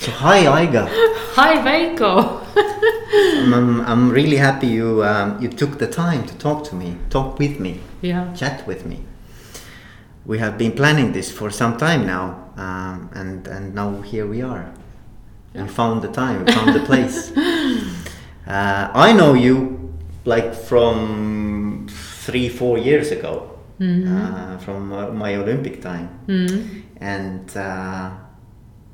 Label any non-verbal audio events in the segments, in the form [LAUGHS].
So hi Aiga. Hi Veiko. I'm, I'm, really happy you um, you took the time to talk to me, talk with me, yeah. chat with me. We have been planning this for some time now, um, and and now here we are. Yeah. We found the time, we found the place. [LAUGHS] Uh, I know you like from three, four years ago, uh, from uh, my Olympic time, Mm. and uh,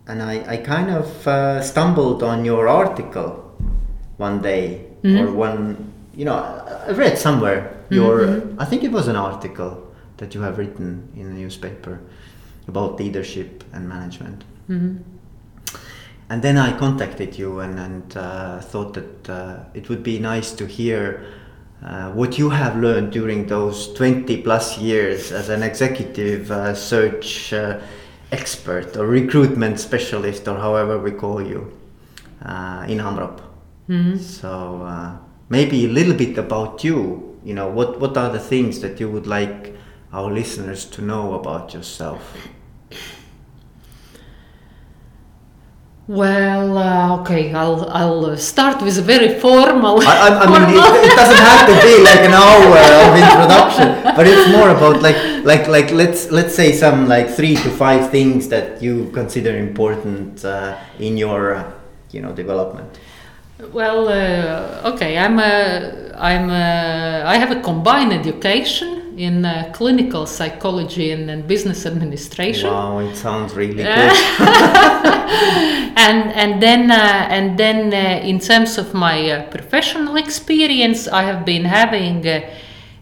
and I, I kind of uh, stumbled on your article one day or one you know I read somewhere your I think it was an article that you have written in a newspaper about leadership and management. And then I contacted you and, and uh, thought that uh, it would be nice to hear uh, what you have learned during those 20 plus years as an executive uh, search uh, expert or recruitment specialist or however we call you uh, in AMROP. So uh, maybe a little bit about you. You know, what, what are the things that you would like our listeners to know about yourself? Well, uh, okay, I'll I'll uh, start with a very formal. I, I, I mean, it, it doesn't have to be like an hour of [LAUGHS] introduction, [LAUGHS] but it's more about like, like, like let's let's say some like three to five things that you consider important uh, in your, uh, you know, development. Well, uh, okay, I'm a, I'm a, I have a combined education in uh, clinical psychology and, and business administration. Wow, it sounds really good. [LAUGHS] and and then uh, and then uh, in terms of my uh, professional experience, I have been having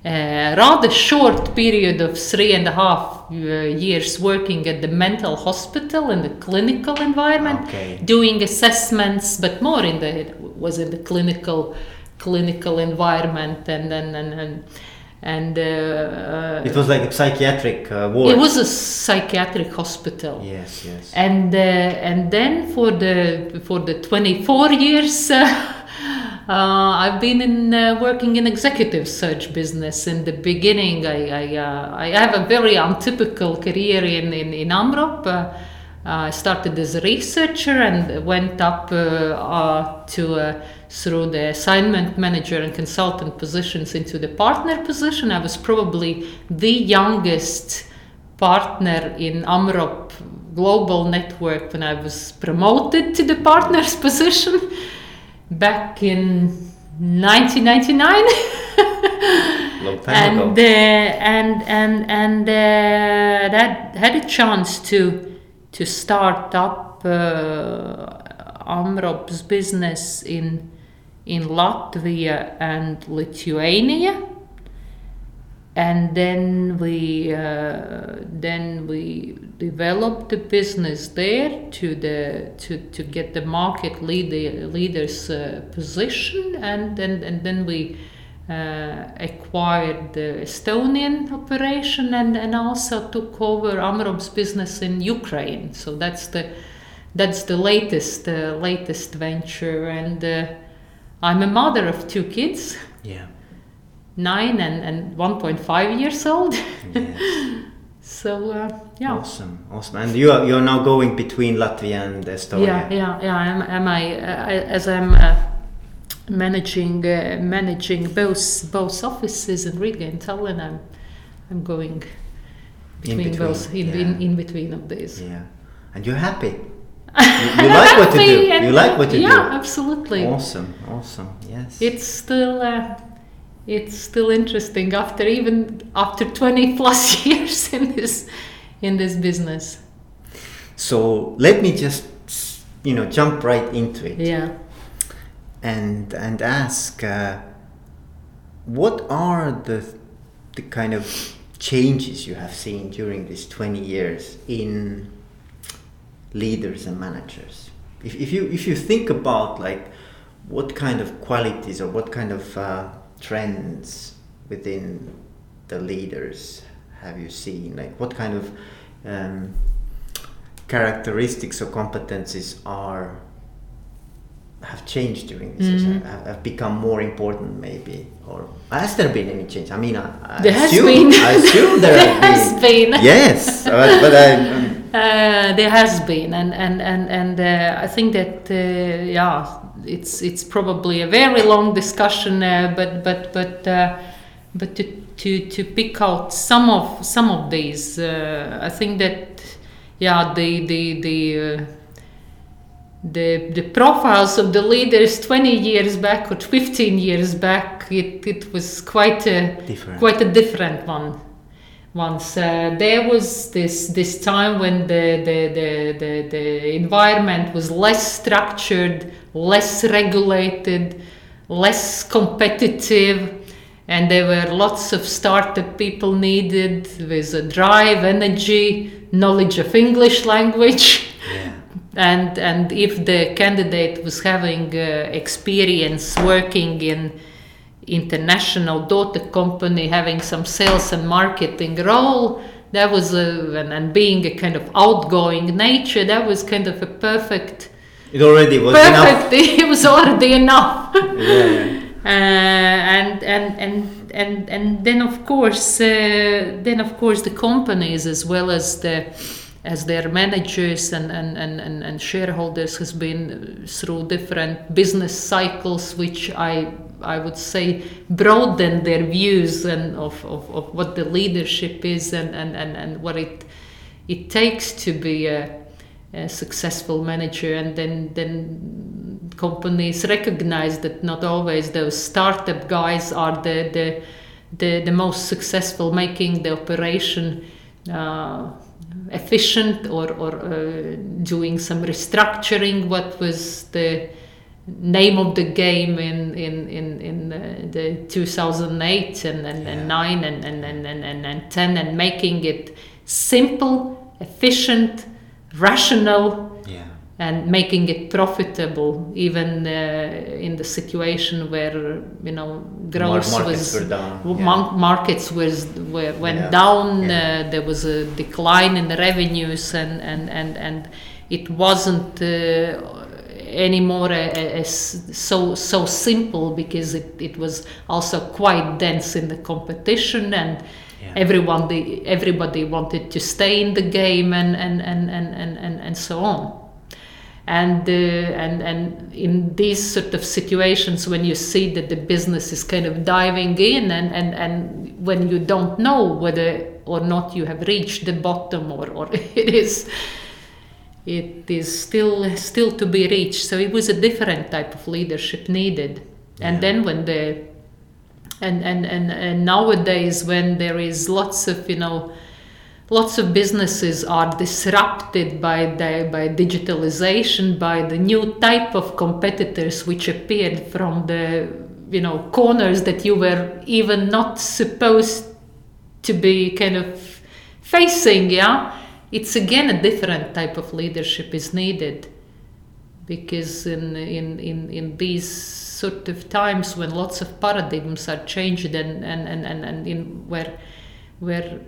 a, a rather short period of three and a half uh, years working at the mental hospital in the clinical environment, Okay. doing assessments, but more in the was in the clinical clinical environment and then and and. and uh, uh, It was like a psychiatric uh, ward. it was a psychiatric hospital Yes, yes. and uh, and then for the for the 24 years [LAUGHS] uh, I've been in uh, working in executive search business. In the beginning, I I, uh, I have a very untypical career in in, in AMROP. Uh, I started as a researcher and went up uh, uh, to through the assignment manager and consultant positions into the partner position. I was probably the youngest partner in AMROP global network when I was promoted to the partner's [LAUGHS] position back in 1999 [LAUGHS] Long time and ago. uh, and and and uh, that had a chance to to start up uh, Amrop's business in in Latvia and Lithuania and then we uh, then we developed the business there to the to, to get the market leader leaders uh, position. And then and then we uh, acquired the Estonian operation and, and also took over Amrop's business in Ukraine. So that's the that's the latest uh, latest venture. And uh, I'm a mother of two kids. Yeah. Nine and, and 1.5 years old. Yes. [LAUGHS] so, uh, yeah. Awesome, awesome. And you are you are now going between Latvia and Estonia. Yeah, yeah, yeah. Am, am I, uh, as I'm uh, managing uh, managing both both offices in Riga and Tallinn, I'm I'm going In between, between, both in, yeah. in, in between of these. Yeah. And you're happy. You, [LAUGHS] you like what you do. You like what you yeah, do. Yeah, absolutely. Awesome, awesome. Yes. It's still uh, it's still interesting after even after 20 plus [LAUGHS] years in this in this business. so let me just you know jump right into it Yeah. and and ask uh, what are the the kind of changes you have seen during these 20 years in leaders and managers if, if you if you think about like what kind of qualities or what kind of uh, trends within the leaders have you seen like what kind of um, characteristics or competencies are have changed during this Mhm. have, have become more important maybe or has there been any change i mean i, I There has assume, been. i assume there, [LAUGHS] There has been. yes but, but I, um, [LAUGHS] Uh, there has been, and and and and uh, I think that uh, yeah, it's it's probably a very long discussion, uh, but but but uh, but to, to to pick out some of some of these, uh, I think that yeah, the the the the the profiles of the leaders 20 years back or 15 years back it, it was quite a Different. quite a different one once uh, there was this this time when the, the the, the the environment was less structured less regulated less competitive and there were lots of startup people needed with a drive energy knowledge of english language Yeah. [LAUGHS] and and if the candidate was having uh, experience working in international daughter company having some sales and marketing role that was a, and, and being a kind of outgoing nature that was kind of a perfect It already was enough. perfect [LAUGHS] it was already enough Yeah, [LAUGHS] yeah. uh, and and and and and then of course uh, then of course the companies as well as the as their managers and, and, and, and, and shareholders has been through different business cycles which I I would say broaden their views and of, of, of what the leadership is and, and, and, and what it it takes to be a, a successful manager. And then then companies recognize that not always those startup guys are the the the, the most successful making the operation uh, efficient or, or uh, doing some restructuring what was the name of the game in in in, in uh, the 2008 and, and, and 9 and, and, and, and, and, and 10 and making it simple efficient rational Yeah. and making it profitable even uh, in the situation where you know growth markets was were down, yeah. mar- markets was were, went Yeah, down yeah. uh, there was a decline in the revenues and and and, and it wasn't uh, anymore a, a- a s- so so simple because it, it was also quite dense in the competition and Yeah. everyone the, everybody wanted to stay in the game and and, and, and, and, and, and so on and uh, and and in these sort of situations when you see that the business is kind of diving in and and, and when you don't know whether or not you have reached the bottom or, or [LAUGHS] it is it is still still to be reached. So it was a different type of leadership needed. And then when the and, and and and nowadays when there is lots of you know lots of businesses are disrupted by the, by digitalization by the new type of competitors which appeared from the you know corners that you were even not supposed to be kind of facing yeah it's again a different type of leadership is needed because in in in, in these sort of times when lots of paradigms are changed and and and, and, and in where where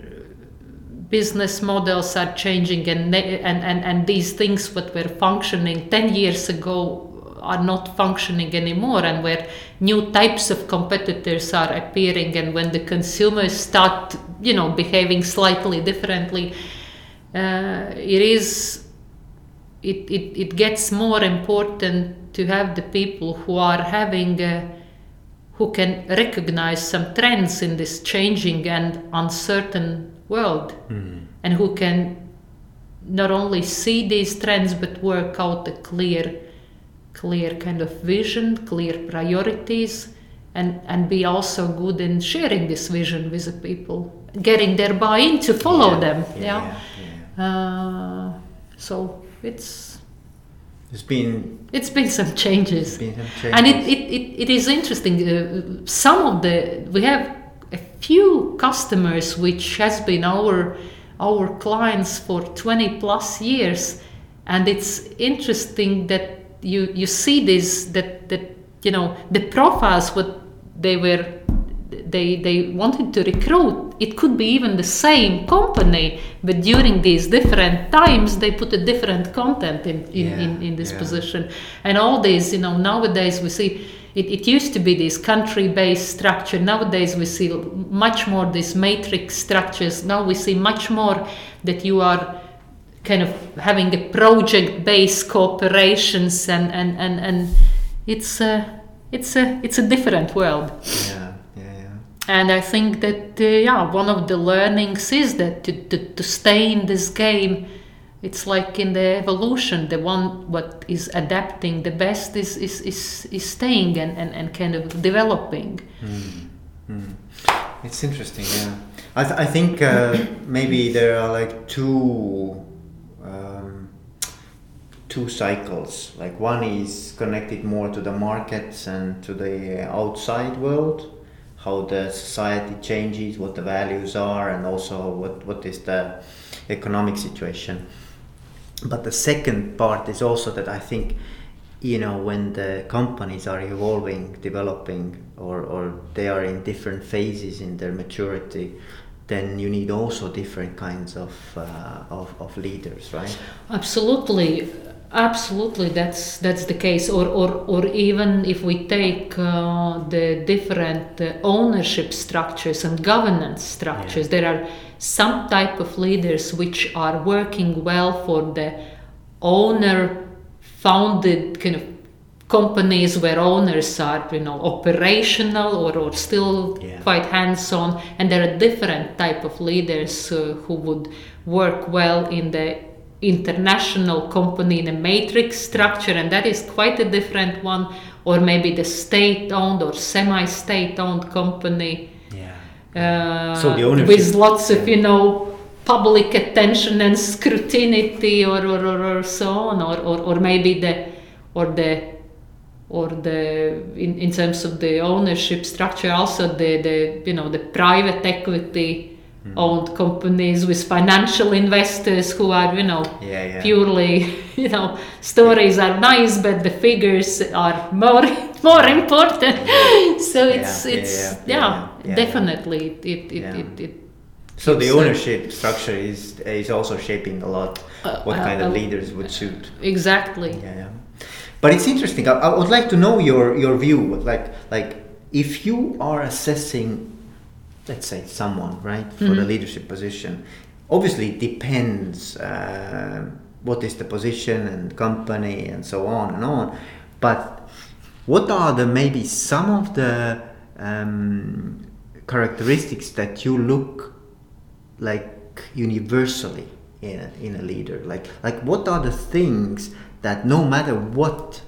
business models are changing and, and, and, and these things what were functioning 10 years ago are not functioning anymore and where new types of competitors are appearing and when the consumers start you know behaving slightly differently uh, it is it, it, it gets more important to have the people who are having a, who can recognize some trends in this changing and uncertain world and who can not only see these trends but work out a clear clear kind of vision clear priorities and and be also good in sharing this vision with the people getting their buy-in to follow Yeah, them. Yeah, yeah, yeah. Uh, so it's There's been, it's been some changes been some changes. and it, it, it, it is interesting uh, some of the we have a few customers which has been our our clients for 20 plus years and it's interesting that you you see this that that you know the profiles what they were they they wanted to recruit it could be even the same company but during these different times they put a different content in in, Yeah, in, in this yeah. position and all these you know nowadays we see it, it used to be this country based structure nowadays we see much more these matrix structures now we see much more that you are kind of having a project-based corporations and and and, and it's a it's a it's a different world. Yeah. And I think that uh, yeah, one of the learnings is that to, to, to stay in this game, it's like in the evolution, the one what is adapting the best is is, is, is staying and, and, and kind of developing. Mm. Mm. It's interesting, yeah. I, th- I think uh, [COUGHS] maybe there are like two um, two cycles. Like one is connected more to the markets and to the outside world, how the society changes, what the values are, and also what, what is the economic situation. But the second part is also that I think you know when the companies are evolving developing or, or they are in different phases in their maturity then you need also different kinds of, uh, of, of leaders right absolutely absolutely that's that's the case or or, or even if we take uh, the different uh, ownership structures and governance structures yeah. there are some type of leaders which are working well for the owner founded kind of companies where owners are you know operational or, or still yeah. quite hands-on and there are different type of leaders uh, who would work well in the international company in a matrix structure and that is quite a different one or maybe the state-owned or semi-state-owned company yeah. uh, so the ownership. with lots of you know public attention and scrutiny or, or, or, or so on or, or, or maybe the or the or the in, in terms of the ownership structure also the, the you know the private equity. Owned companies with financial investors who are you know yeah, yeah. purely [LAUGHS] you know stories are nice but the figures are more [LAUGHS] more important [LAUGHS] so it's yeah, it's yeah, definitely it it, it, it, it so the ownership structure is is also shaping a lot uh, what kind uh, of leaders would suit. Exactly. Yeah, yeah. But it's interesting. I, I, would like to know your your view. Like like if you are assessing, let's say someone right for mm-hmm. the leadership position, obviously it depends uh, what is the position and company and so on and on. But what are the maybe some of the um, characteristics that you look like universally in a, in a leader like like what are the things that no matter what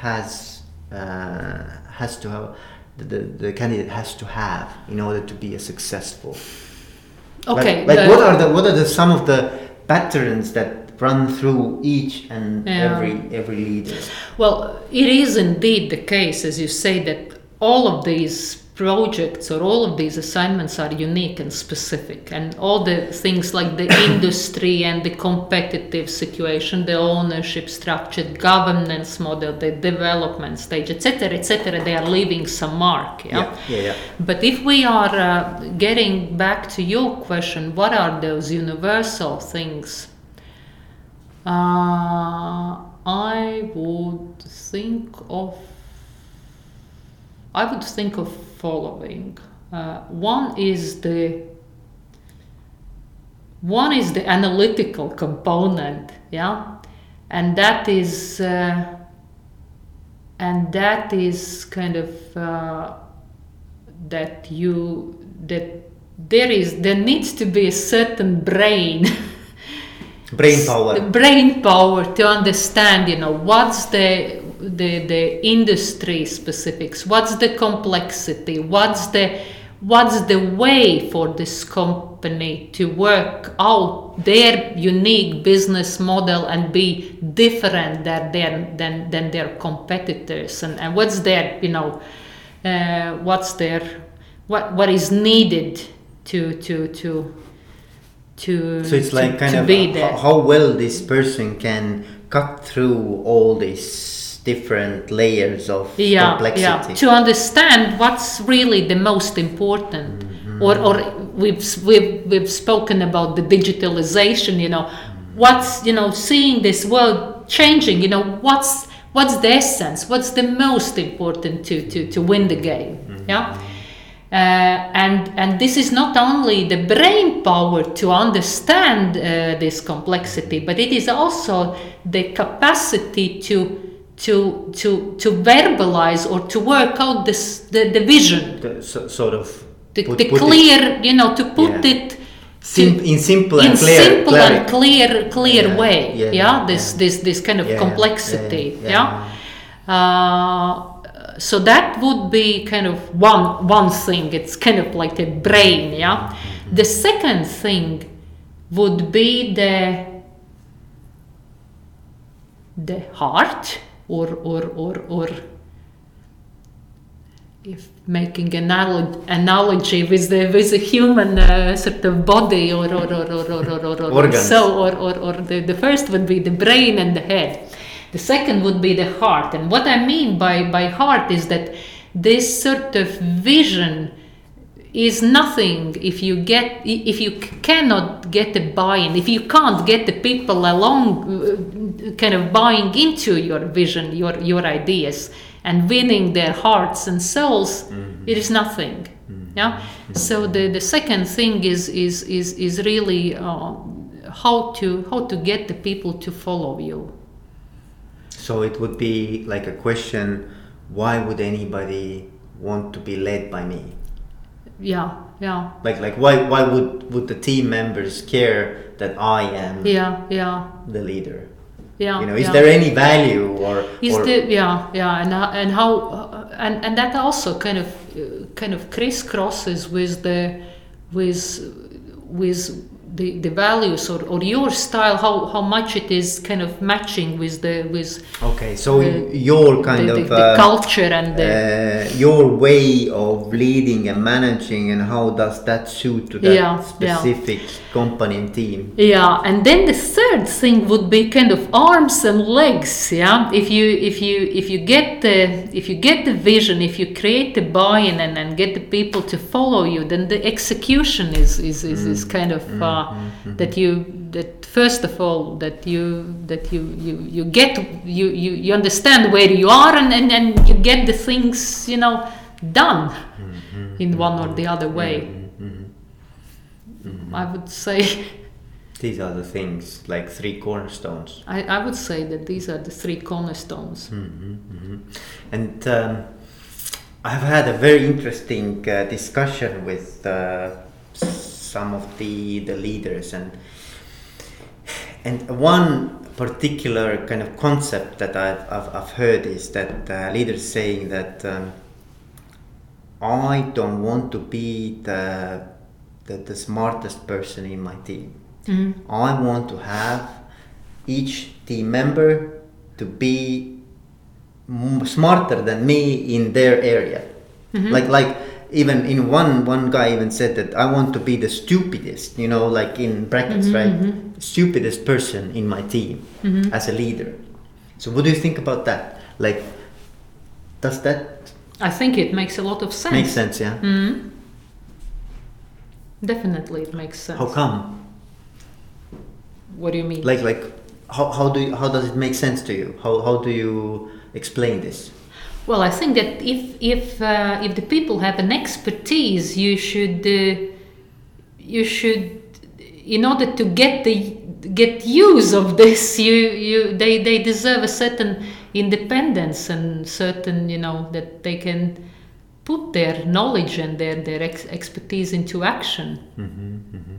has uh, has to have the, the, the, candidate has to have in order to be a successful okay like, like what are the what are the some of the patterns that run through each and yeah. every every leader well it is indeed the case as you say that all of these projects or all of these assignments are unique and specific and all the things like the [COUGHS] industry and the competitive situation the ownership structure governance model the development stage etc etc they are leaving some mark yeah? Yeah, yeah, yeah. but if we are uh, getting back to your question what are those universal things uh, i would think of I would think of following. Uh, one is the one is the analytical component, yeah, and that is uh, and that is kind of uh, that you that there is there needs to be a certain brain. [LAUGHS] Brain power. Brain power to understand you know what's the the the industry specifics. What's the complexity? What's the what's the way for this company to work out their unique business model and be different than than than, than their competitors? And, and what's their you know uh, what's their what what is needed to to to to so it's like kind of how, how well this person can cut through all this different layers of yeah, complexity. Yeah. To understand what's really the most important. Mm-hmm. Or, or we've, we've, we've spoken about the digitalization, you know, what's, you know, seeing this world changing, you know, what's, what's the essence, what's the most important to, to, to win the game, mm-hmm. yeah? and and this is not only the brain power to understand uh, this complexity, but it is also the capacity to to to to verbalize or to work out this the, the vision The, so, sort of the, put- the put it clear you know to put Yeah. it sim- in simple in and clear simple clarity. and clear clear Yeah, way yeah, yeah, this this this kind of complexity yeah. Uh, so that would be kind of one one thing it's kind of like the brain yeah Mm-hmm. the second thing would be the the heart or or or or. If making an analo- analogy with the with the human uh, sort of body or or or or or or, or, or so or or, or the, the first would be the brain and the head. The second would be the heart. And what i mean by by heart is that this sort of vision is nothing if you get if you cannot get the buy-in if you can't get the people along uh, kind of buying into your vision your your ideas and winning their hearts and souls it is nothing. Yeah? So the the second thing is is is is really uh, how to how to get the people to follow you. So it would be like a question: Why would anybody want to be led by me? Yeah yeah Like, like why why would would the team members care that I am yeah yeah the leader? yeah You know, is yeah. there any value or Is or the yeah yeah and and how uh, and and that also kind of uh, kind of crisscrosses with the with with the, the values or, or your style how, how much it is kind of matching with the with okay? So the- your kind the, of the, uh, culture and the uh, your way of leading and managing, and how does that suit to that Yeah, yeah. specific company and team? Yeah, and then the third thing would be kind of arms and legs. Yeah, if you if you if you get the if you get the vision, if you create the buy-in and, and get the people to follow you, then the execution is is, is, is kind of uh, that you that first of all that you that you you, you get you, you you understand where you are and, and, and you get the things you know done in one or the other way. I would say. [LAUGHS] These are the things, like three cornerstones. I, I would say that these are the three cornerstones. And um, I've had a very interesting uh, discussion with uh, some of the the leaders, and and one particular kind of concept that I've I've, I've heard is that uh, leaders saying that um, I don't want to be the, the the smartest person in my team. I want to have each team member to be m- smarter than me in their area. Like like even in one one guy even said that I want to be the stupidest, you know, like in brackets, mm-hmm, right? Mm-hmm. Stupidest person in my team mm-hmm. as a leader. So what do you think about that? Like, does that I think it makes a lot of sense. makes sense? Yeah. Definitely, it makes sense. How come? What do you mean? Like like how, how do you, how does it make sense to you? How how do you explain this? Well, I think that if if uh, if the people have an expertise, you should uh, you should in order to get the get use of this, you you they they deserve a certain independence and certain you know that they can put their knowledge and their their ex- expertise into action. Mhm. Mhm.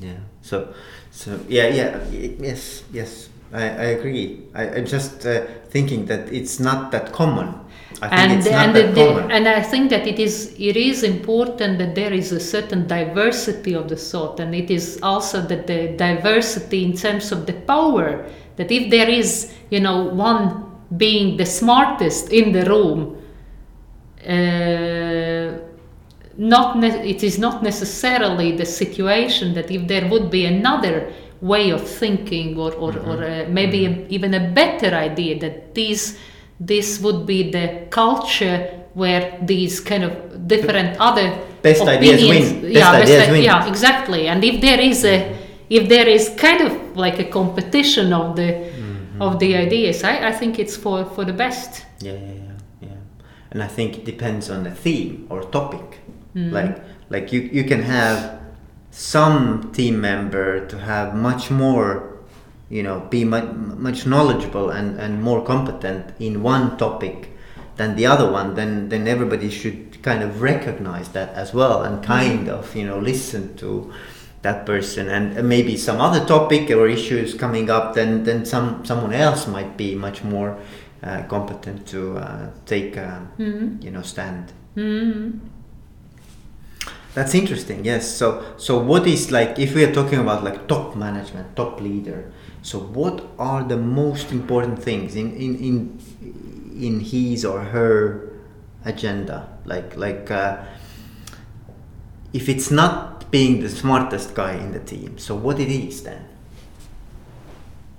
Yeah. So, so yeah, yeah, yes, yes. I, I agree. I, I'm just uh, thinking that it's not that common. I think and it's not and that the- common. and I think that it is it is important that there is a certain diversity of the thought, and it is also that the diversity in terms of the power. That if there is, you know, one being the smartest in the room, uh, not ne- it is not necessarily the situation that if there would be another way of thinking or, or, or uh, maybe a, even a better idea that these this would be the culture where these kind of different other Best ideas opinions win. Best yeah, ideas i- win. yeah exactly and if there is a if there is kind of like a competition of the mm-hmm. of the ideas I, I think it's for for the best yeah, yeah, yeah, yeah. And I think it depends on the theme or topic. Mm-hmm. Like like you you can have some team member to have much more you know be much, much knowledgeable and, and more competent in one topic than the other one then then everybody should kind of recognize that as well and kind of you know listen to that person. And maybe some other topic or issues coming up then then some someone else might be much more uh, competent to uh, take uh, you know stand. That's interesting yes. So so what is like if we are talking about like top management top leader so what are the most important things in in in, in his or her agenda? Like like uh, if it's not being the smartest guy in the team so what it is then?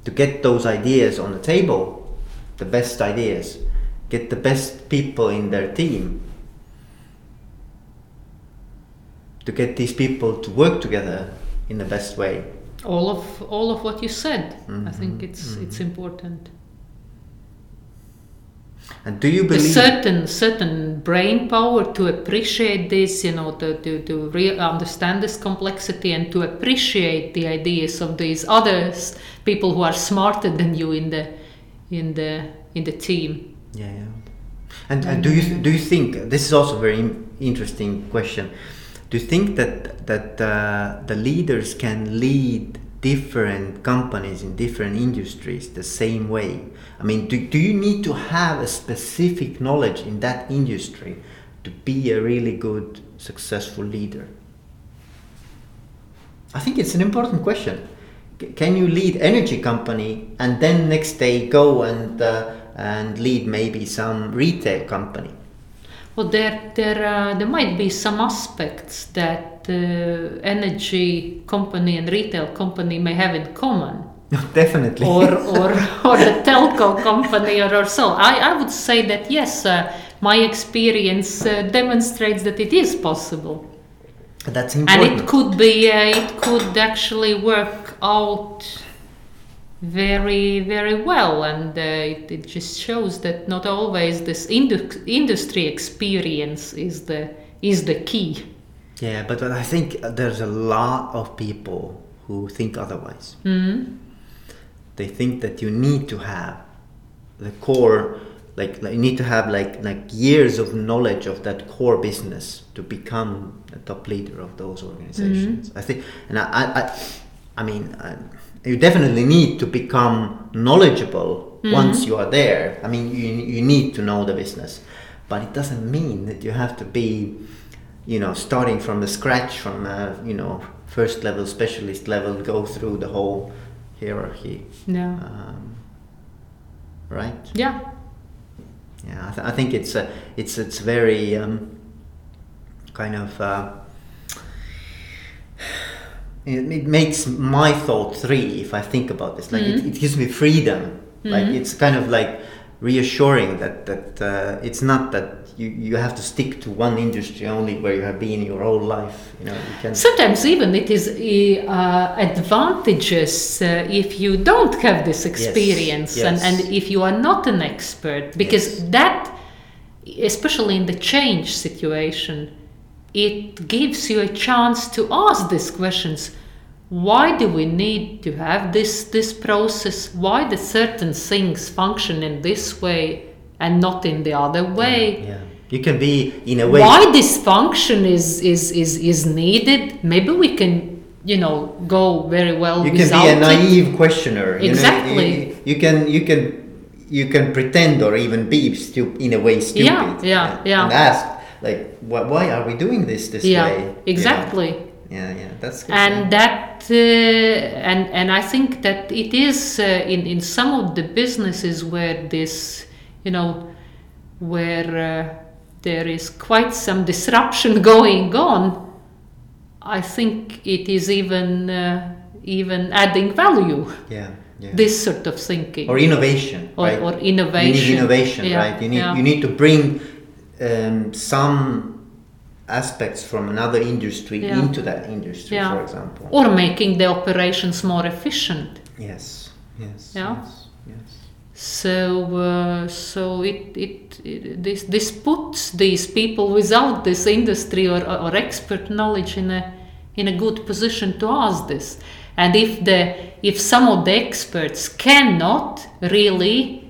To get those ideas on the table the best ideas get the best people in their team. To get these people to work together in the best way all of all of what you said i Mm-hmm. think it's it's important and do you a believe certain certain brain power to appreciate this you know to to, to re- understand this complexity and to appreciate the ideas of these others people who are smarter than you in the in the in the team Yeah, yeah. And, and do you do you think this is also a very in- interesting question? Do you think that that uh, the leaders can lead different companies in different industries the same way? I mean, do, do you need to have a specific knowledge in that industry to be a really good, successful leader? I think it's an important question. Can you lead energy company and then next day go and uh, and lead maybe some retail company? Well there there uh, there might be some aspects that uh, energy company and retail company may have in common [LAUGHS] Definitely. or [LAUGHS] or or the telco company or, or so. I, I would say that yes, uh, my experience uh, demonstrates that it is possible, That's important. and it could be uh, it could actually work out very very well, and uh, it, it just shows that not always this indu- industry experience is the is the key. yeah, but, but I think there's a lot of people who think otherwise. Mm. They think that you need to have the core, like, like you need to have like like years of knowledge of that core business to become a top leader of those organizations. I think, and I, I, I, I mean, I, you definitely need to become knowledgeable once you are there. I mean, you you need to know the business, but it doesn't mean that you have to be, you know, starting from the scratch from a, you know first level specialist level, go through the whole hierarchy Yeah. um, right? Yeah. Yeah, I, th- I think it's a, it's it's very um, kind of uh, it, it makes my thought three if I think about this. Like it, it gives me freedom. Like it's kind of like reassuring that that uh, it's not that you, you have to stick to one industry only where you have been your whole life. You know, you can. Sometimes even it is uh, advantageous uh, if you don't have this experience yes. And, and if you are not an expert because Yes. that, especially in the change situation, it gives you a chance to ask these questions. Why do we need to have this this process? Why do certain things function in this way and not in the other way? yeah, you can be in a way. why this function is is is is needed maybe we can you know go very well you can be a it. naive questioner you know, Exactly. you, you can you can you can pretend or even be stu- in a way stupid Yeah, yeah, and, yeah. and ask like why, why are we doing this this yeah way? Exactly. Yeah yeah that's good, and yeah. that uh, and and i think that it is uh, in in some of the businesses where this you know where uh, there is quite some disruption [LAUGHS] going on i think it is even uh, even adding value. Yeah yeah. This sort of thinking. Or innovation or, right? or innovation. You need innovation innovation Yeah, right? You need yeah. you need to bring um, some aspects from another industry Yeah. into that industry Yeah. for example or making the operations more efficient yes yes Yeah. yes yes So, uh, so it, it, it, this this puts these people without this industry or, or expert knowledge in a in a good position to ask this. And if the if some of the experts cannot really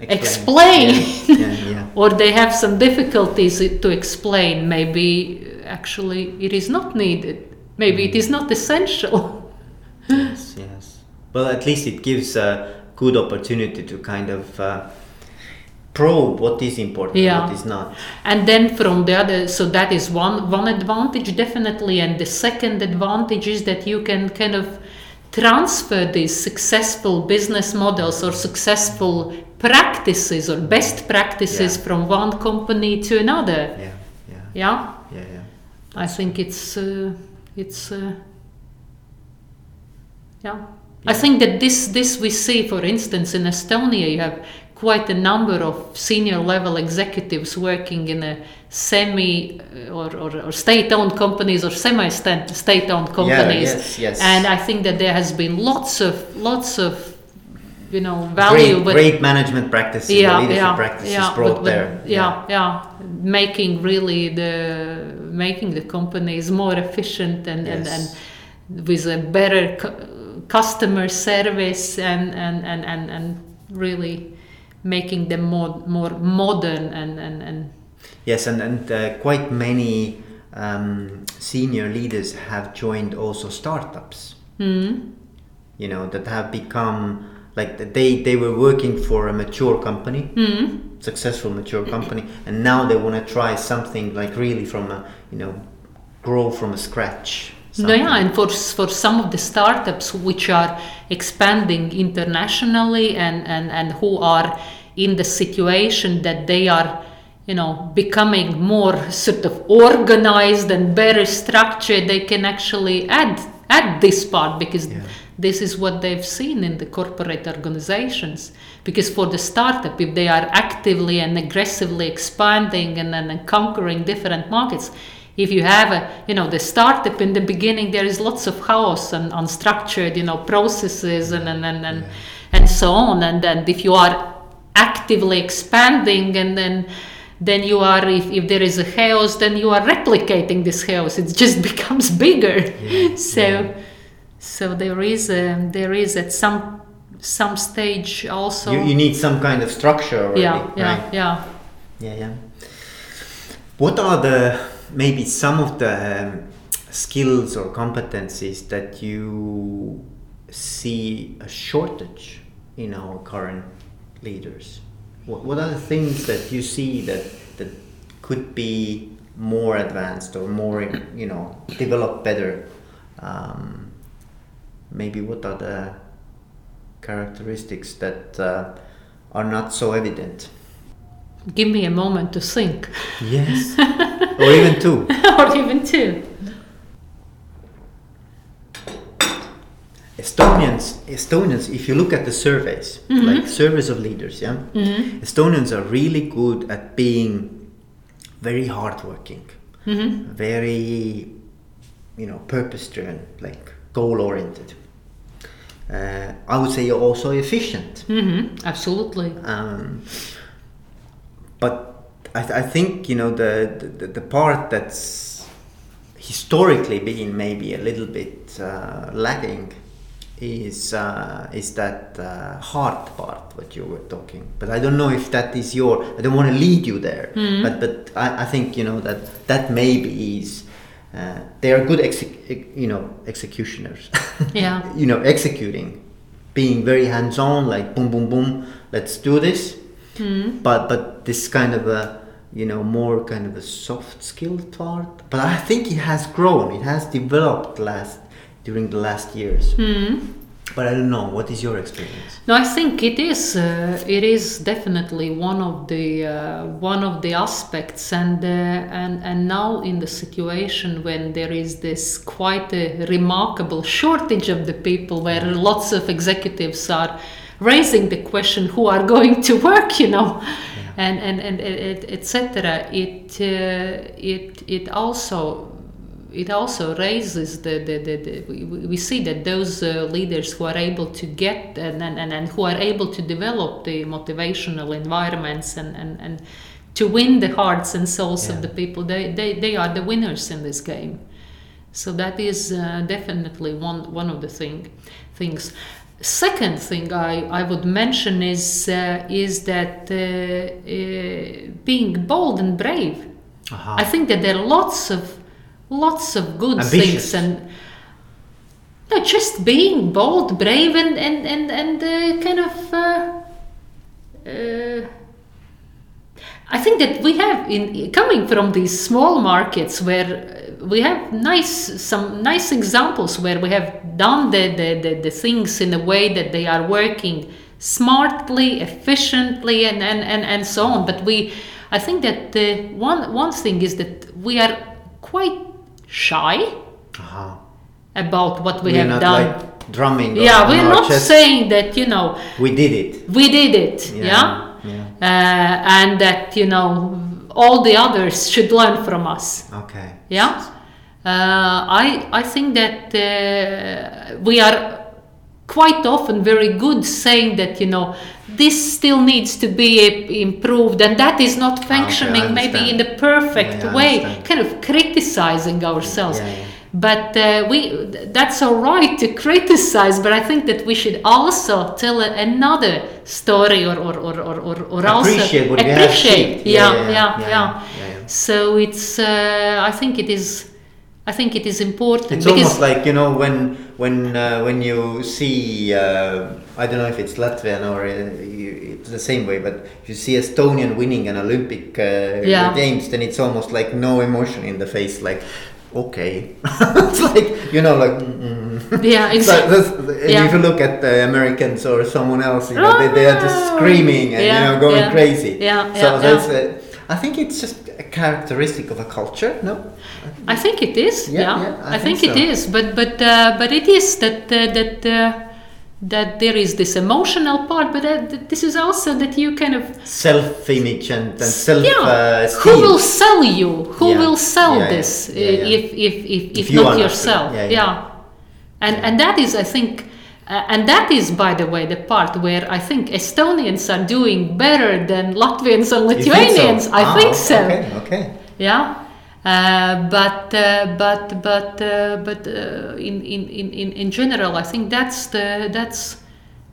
explain, Yeah, yeah, yeah. [LAUGHS] or they have some difficulties to explain, maybe actually it is not needed. Maybe it is not essential. [LAUGHS] yes, yes. Well, at least it gives a good opportunity to kind of uh, probe what is important, Yeah. what is not. and then from the other so that is one one advantage definitely and the second advantage is that you can kind of transfer these successful business models or successful practices or best practices Yeah. from one company to another Yeah, yeah, yeah yeah, yeah. i think it's uh, it's uh, yeah. I think that this this we see, for instance, in Estonia, you have quite a number of senior level executives working in a semi uh, or, or, or state-owned companies or semi-state-owned companies, Yeah, yes, yes. and I think that there has been lots of lots of you know value, Great, but great management practices, leadership practices brought but- but- there. Yeah, yeah, making really the making the companies more efficient and and, Yes. and with a better cu- customer service and and, and, and and really making them more more modern and and, and Yes, and, and uh, quite many um, senior leaders have joined also startups. Mm. You know that have become like they they were working for a mature company, Mm. successful mature company, and now they want to try something like really from a you know grow from a scratch. No, yeah, and for for some of the startups which are expanding internationally and, and, and who are in the situation that they are, you know, becoming more sort of organized and better structured, they can actually add add this part because Yeah. This is what they've seen in the corporate organizations. Because for the startup, if they are actively and aggressively expanding and, and conquering different markets, if you have a you know the startup in the beginning there is lots of chaos and unstructured you know processes and and and, and, and so on and then if you are actively expanding and then then you are if, if there is a chaos then you are replicating this chaos it just [LAUGHS] becomes bigger Yeah, so yeah. So there is a, there is at some some stage also you, you need some kind of structure already, yeah yeah right? yeah Yeah, yeah. What are the maybe some of the um, skills or competencies that you see a shortage in our current leaders? What, what are the things that you see that that could be more advanced or more you know developed better? Um, maybe what are the characteristics that uh, are not so evident? give me a moment to think. Yes. [LAUGHS] or even two. [LAUGHS] or even two. Estonians, Estonians, if you look at the surveys, mm-hmm. like surveys of leaders, yeah, mm-hmm. Estonians are really good at being very hardworking, mm-hmm. very, you know, purpose-driven, like goal-oriented. Uh, I would say you're also efficient. hmm absolutely Um, but I, th- I think you know the, the the part that's historically been maybe a little bit uh, lagging is uh, is that uh, heart part what you were talking. But I don't know if that is your. I don't want to lead you there. But but I, I think you know that that maybe is. Uh, they are good, exec- you know, executioners. [LAUGHS] Yeah. you know, executing, being very hands-on, like boom, boom, boom. Let's do this but but this kind of a you know more kind of a soft skill part but i think it has grown it has developed last during the last years but i don't know what is your experience No, I think it is. Uh, it is definitely one of the uh, one of the aspects, and uh, and and now in the situation when there is this quite a remarkable shortage of the people, where lots of executives are raising the question who are going to work, you know, and and and etc. It uh, it it also it also raises the, the, the, the we, see that those uh, leaders who are able to get and, and, and who are able to develop the motivational environments and, and, and to win the hearts and souls Yeah. of the people they, they, they are the winners in this game so that is uh, definitely one, one of the thing, things second thing I, I would mention is uh, is that uh, uh, being bold and brave Uh-huh. I think that there are lots of lots of good Ambitious. things and no, just being bold, brave, and and and and uh, kind of. Uh, uh, I think that we have in coming from these small markets where uh, we have nice some nice examples where we have done the, the, the, the things in a way that they are working smartly, efficiently, and, and, and, and so on. But we, I think that uh, one one thing is that we are quite shy Uh-huh. about what we We're have not done. like drumming. yeah, we're not chest. saying that you know we did it. we did it. Yeah, yeah? yeah. Uh, and that you know all the others should learn from us Okay. yeah uh, I, I think that uh, we are quite often very good saying that you know this still needs to be uh, improved and that is not functioning I maybe in the perfect Yeah, way kind of criticizing ourselves. Yeah, yeah. but uh, we that's all right to criticize but i think that we should also tell another story or or or or, or, or also Appreciate have appreciate. yeah Yeah, yeah yeah, yeah, yeah, yeah, yeah. so it's uh, i think it is i think it is important It's because almost like you know when when uh, when you see uh, I don't know if it's Latvian or uh, you, it's the same way, but if you see Estonian winning an Olympic uh, Yeah. games, then it's almost like no emotion in the face, like okay, [LAUGHS] it's like you know like. Mm, yeah [LAUGHS] exactly and Yeah. if you look at the Americans or someone else, you know, they, they are just screaming and Yeah, you know going crazy. Yeah, So that's. Uh, I think it's just a characteristic of a culture. No. I think it is. Yeah, Yeah, yeah, I I, think, think so. is. But but uh, but it is that uh, that uh, that there is this emotional part, but uh, th- this is also that you kind of Self-image and, and self yeah. uh, who will sell you? Who Yeah, will sell this uh, if if if, if, you not yourself? yeah. And and that is, I think. Uh, and that is, by the way, the part where I think Estonians are doing better than Latvians and You think so? Lithuanians. I Ah, think so. Okay, okay. yeah uh, but uh, but but uh, but uh, in, in, in, in in general i think that's the that's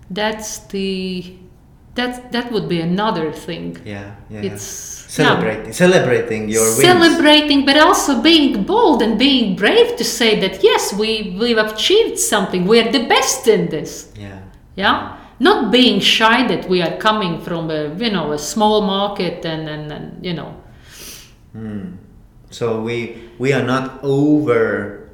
that's the that that would be another thing Yeah, yeah. it's celebrating, celebrating your wins. celebrating but also being bold and being brave to say that yes we we've achieved something we're the best in this Yeah. yeah not being shy that we are coming from a you know a small market and and, and you know hmm. So we we are not over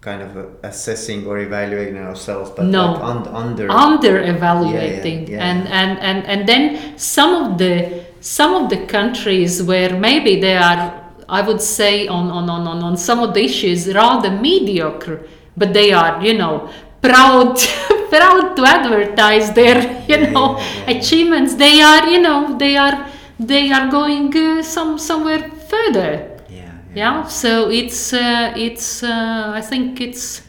kind of assessing or evaluating ourselves, but No. like un- under. under evaluating Yeah, yeah, yeah. and, and and and then some of the some of the countries where maybe they are i would say on on, on, on, on some of the issues rather mediocre but they are you know proud [LAUGHS] proud to advertise their you know achievements. They are you know they are they are going uh, some somewhere further. Yeah, yeah so it's uh, it's uh, i think it's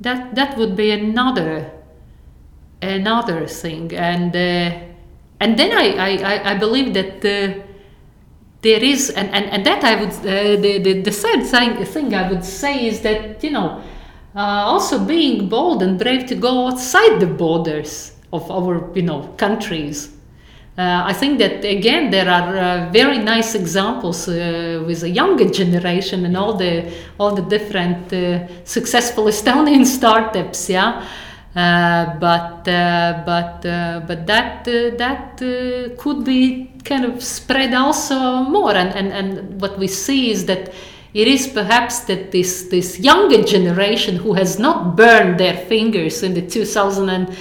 that that would be another another thing. And uh, and then I, I I- believe that uh, there is and, and, and that I would uh, the, the the third thing thing I would say is that you know uh, also being bold and brave to go outside the borders of our you know countries uh, I think that again there are uh, very nice examples uh, with the younger generation and all the all the different successful Estonian [LAUGHS] startups. Yeah, uh, but uh, but uh, but that uh, that uh, could be kind of spread also more. And, and and what we see is that it is perhaps that this this younger generation who has not burned their fingers in the 2000 and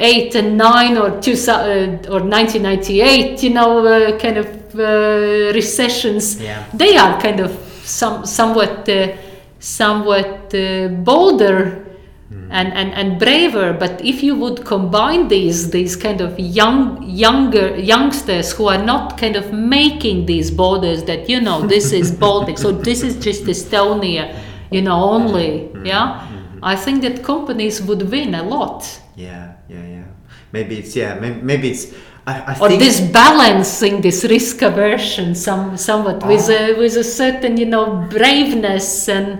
eight and nine or two uh, or 1998 you know uh, kind of uh, recessions Yeah. they are kind of some somewhat uh, somewhat uh, bolder and, and, and braver. But if you would combine these these kind of young younger youngsters who are not kind of making these borders that you know this is [LAUGHS] Baltic, so this is just Estonia, you know only, mm-hmm. yeah. Mm-hmm. I think that companies would win a lot. Yeah, yeah, yeah. Maybe it's yeah. Maybe, maybe it's. I, I or think this balancing this risk aversion some somewhat with ah. a with a certain you know braveness and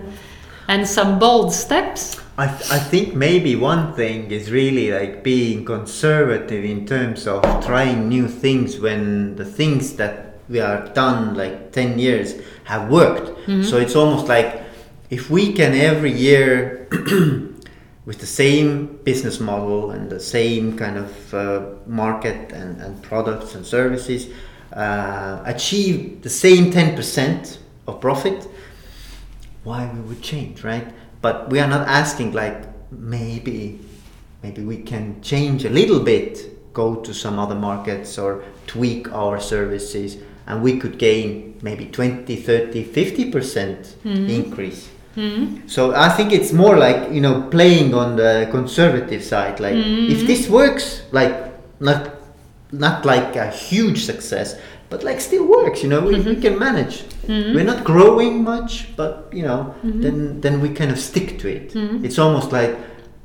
and some bold steps I, th- I think maybe one thing is really like being conservative in terms of trying new things when the things that we are done like 10 years have worked. So it's almost like if we can every year [CLEARS THROAT] with the same business model and the same kind of uh, market and, and products and services uh, achieve the same 10% of profit, why we would change, right? But we are not asking like maybe maybe we can change a little bit, go to some other markets or tweak our services and we could gain maybe 20, 30, 50% hmm. increase. Hmm. So I think it's more like, you know, playing on the conservative side like if hmm. this works like not not like a huge success but like still works you know we, we mm-hmm. can manage. Mm-hmm. We're not growing much but you know mm-hmm. then then we kind of stick to it. It's almost like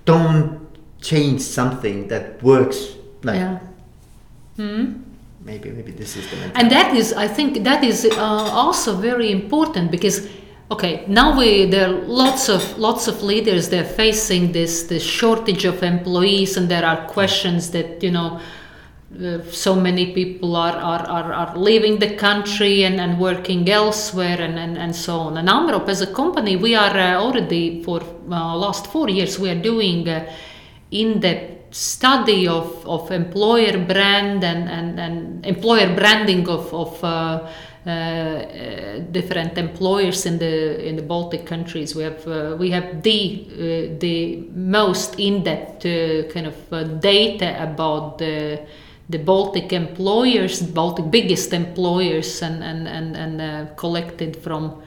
don't change something that works like yeah. Maybe maybe this is the mentality. and that is i think that is uh, also very important because okay now we there are lots of lots of leaders they're facing this this shortage of employees and there are questions that you know uh, so many people are, are, are, are leaving the country and, and working elsewhere and, and, and so on. And Amrop as a company, we are uh, already for uh, last four years, we are doing uh, in-depth study of, of employer brand and, and, and employer branding of, of uh, different employers in the in the Baltic countries. We have we have the the most in-depth kind of data about the the Baltic employers, Baltic biggest employers, and and and, and uh, collected from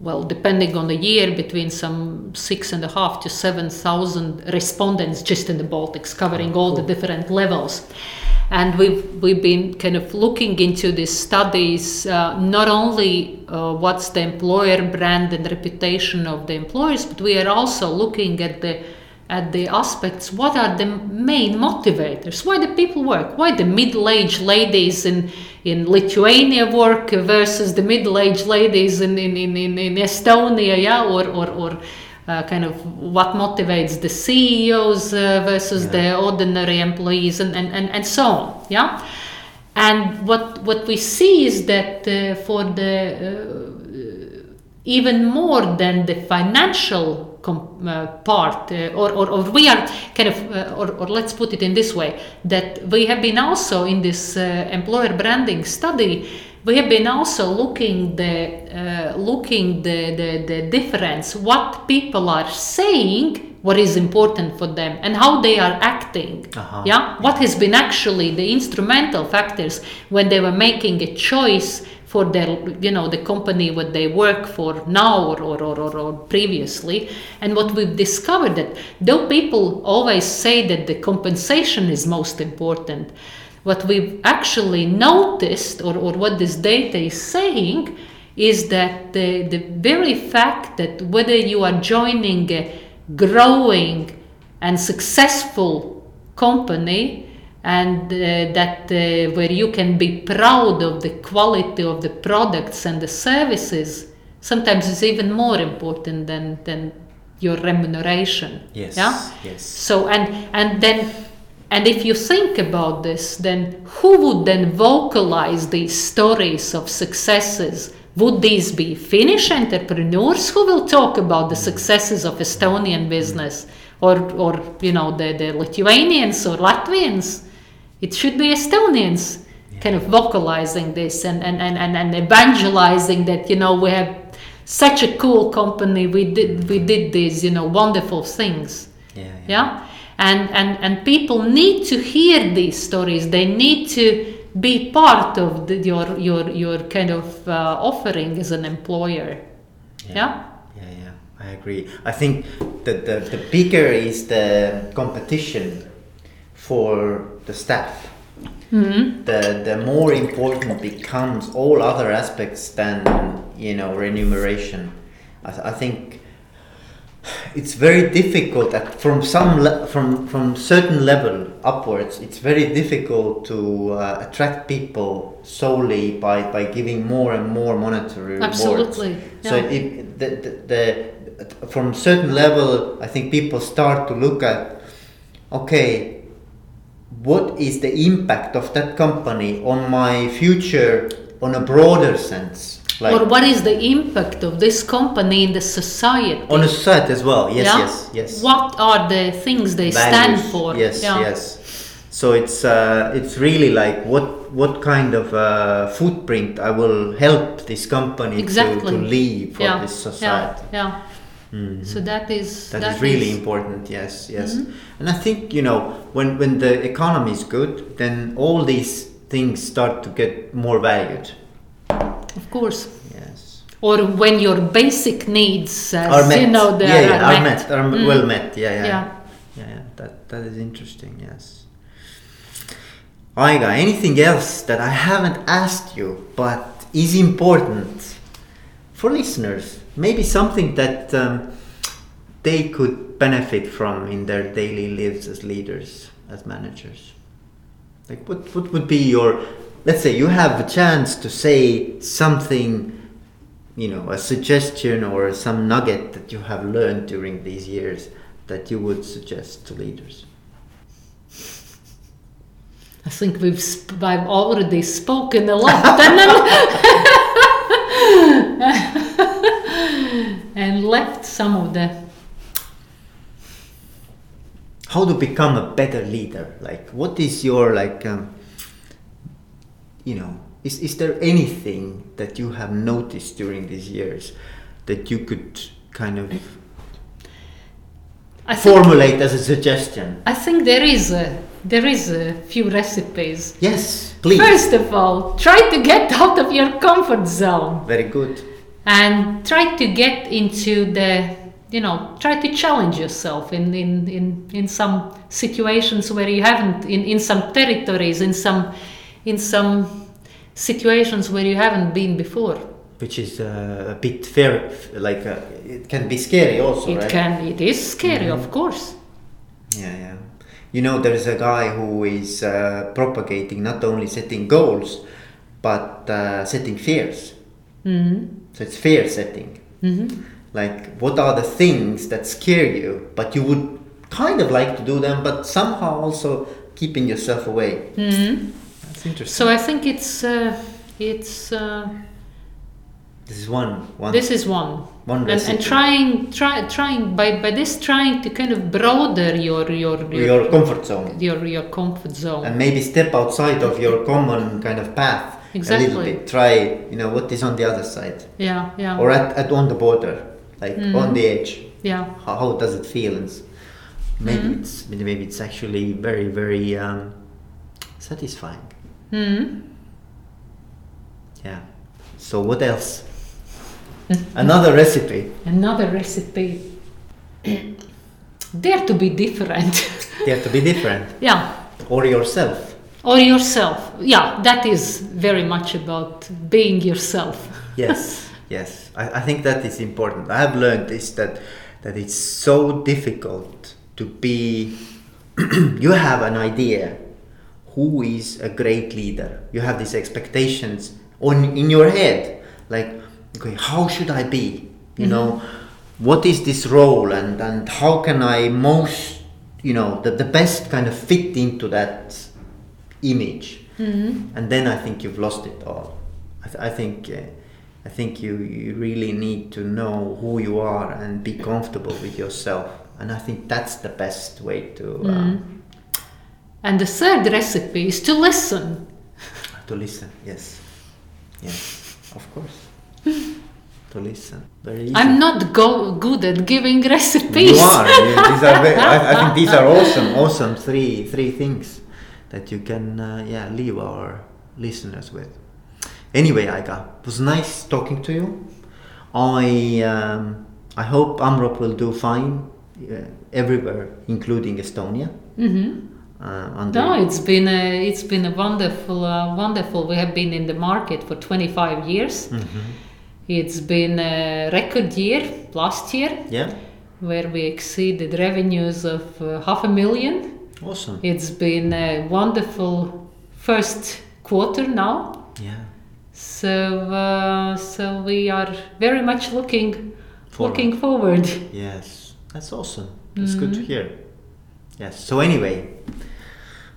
well, depending on the year, between some six and a half to seven thousand respondents just in the Baltics, covering all the different levels. And we've we've been kind of looking into these studies, uh, not only uh, what's the employer brand and reputation of the employers, but we are also looking at the at the aspects what are the main motivators? Why do people work? Why the middle-aged ladies in in lithuania work versus the middle-aged ladies in in, in, in, estonia yeah? Or or, or uh, kind of what motivates the ceos uh, versus the ordinary employees and, and, and, and so on yeah? And what what we see is that uh, for the uh, even more than the financial uh, part, uh, or, or, or we are kind of, uh, or, or let's put it in this way, that we have been also in this uh, employer branding study, we have been also looking the uh, looking the, the, the difference, what people are saying, what is important for them, and how they are acting. Uh-huh. Yeah, what has been actually the instrumental factors when they were making a choice for their you know the company what they work for now or, or, or, or, previously. And what we've discovered that though people always say that the compensation is most important what we've actually noticed or, or what this data is saying is that the, the very fact that whether you are joining a growing and successful company and uh, that uh, where you can be proud of the quality of the products and the services sometimes is even more important than than your remuneration. Yes. yeah? Yes. so and and then and if you think about this then who would then vocalize these stories of successes? Would these be finnish entrepreneurs who will talk about the successes of estonian business? Or or you know the, the lithuanians or latvians it should be estonians kind of vocalizing this and, and, and, and, and evangelizing that you know we have such a cool company we did we did these you know wonderful things Yeah. Yeah. yeah and and and people need to hear these stories they need to be part of the, your your your kind of uh, offering as an employer yeah, Yeah. Yeah. I agree. I think that the, the bigger is the competition for the staff, Mm-hmm. the the more important becomes all other aspects than you know remuneration. I, th- I think it's very difficult at from some le- from from certain level upwards. It's very difficult to uh, attract people solely by by giving more and more monetary rewards. Absolutely, So yeah. it, the, the, the from certain level, I think people start to look at okay what is the impact of that company on my future on a broader sense like or what is the impact of this company in the society? on a society as well yes Yeah? yes yes What are the things they stand for? yes Yeah. yes so it's uh, it's really like what what kind of uh, footprint i will help this company to, to leave for yeah. this society Yeah. yeah. Mm-hmm. So that is That is really important. Yes, yes. Mm-hmm. And I think you know when when the economy is good, then all these things start to get more valued. of course. Yes. Or when your basic needs, as Are met. you know, they yeah, are, yeah, are met. met. Are Mm. well met. Yeah, yeah, Yeah. yeah, yeah. That that is interesting. Yes. Aiga, anything else that I haven't asked you but is important for listeners? Maybe something that um, they could benefit from in their daily lives as leaders, as managers. Like, what, what would be your, let's say you have a chance to say something, you know, a suggestion or some nugget that you have learned during these years that you would suggest to leaders? I think we've sp- I've already spoken a lot [LAUGHS] [LAUGHS] and, and left some of the How to become a better leader? Like, what is your, like, um, you know, is, is there anything that you have noticed during these years that you could kind of I think, formulate as a suggestion? I think there is a there is a few recipes. Yes, please. First of all, try to get out of your comfort zone Very good. And try to get into the you know try to challenge yourself in in in, in some situations where you haven't in, in some territories in some in some situations where you haven't been before Which is uh, a bit fair, like uh, it can be scary also, it right? can it is scary of course Yeah, yeah. You know, there's a guy who is uh, propagating not only setting goals, but uh, setting fears. hmm So it's fear setting. hmm Like, what are the things that scare you, but you would kind of like to do them, but somehow also keeping yourself away? hmm That's interesting. so i think it's uh, it's uh, this is one, one, this is one one and, recipe. and trying try trying by by this trying to kind of broader your your your comfort zone. your your comfort zone And maybe step outside of your common kind of path a little Exactly. bit. Try, you know, what is on the other side, yeah yeah. Or at, at on the border, like Mm. on the edge. yeah. How, how does it feel? And maybe Mm-hmm. it's maybe it's actually very very um, satisfying. Hmm yeah. So what else? [LAUGHS] Another recipe. Another recipe. [CLEARS THROAT] Dare to be different. Have to be different. [LAUGHS] Yeah. Or yourself or yourself. Yeah that is very much about being yourself. [LAUGHS] Yes yes. I, I think that is important. I have learned this that that it's so difficult to be [CLEARS THROAT] you have an idea who is a great leader. You have these expectations on in your head. Like okay how should i be? You mm-hmm. know what is this role and and how can i most you know the, the best kind of fit into that image. And then i think you've lost it all. I, th- I think uh, i think you you really need to know who you are and be comfortable with yourself. And i think that's the best way to uh, and the third recipe is to listen. To listen yes. Yes of course. [LAUGHS] To listen. Very easy. I'm not go- good at giving recipes. you are these are very, I, I think these are [LAUGHS] awesome awesome three three things that you can uh, yeah leave our listeners with anyway Aika it was nice talking to you I um, I hope Amrop will do fine uh, everywhere, including Estonia. Mm-hmm. Uh, No, it's been a, it's been a wonderful, uh, wonderful. We have been in the market for 25 years. It's been a record year last year, yeah, where we exceeded revenues of uh, half a million. Awesome. It's been a wonderful first quarter now. Yeah, So, uh, so we are very much looking, Forward. looking forward. yes, that's awesome. That's good to hear. Yes. So anyway,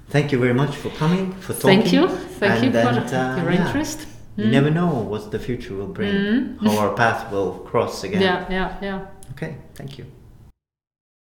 thank you very much for coming for talking. Thank you, thank you And- for and, uh, your yeah. interest. You never know what the future will bring, how our path will cross [LAUGHS] again. Yeah, yeah, yeah. Okay, thank you.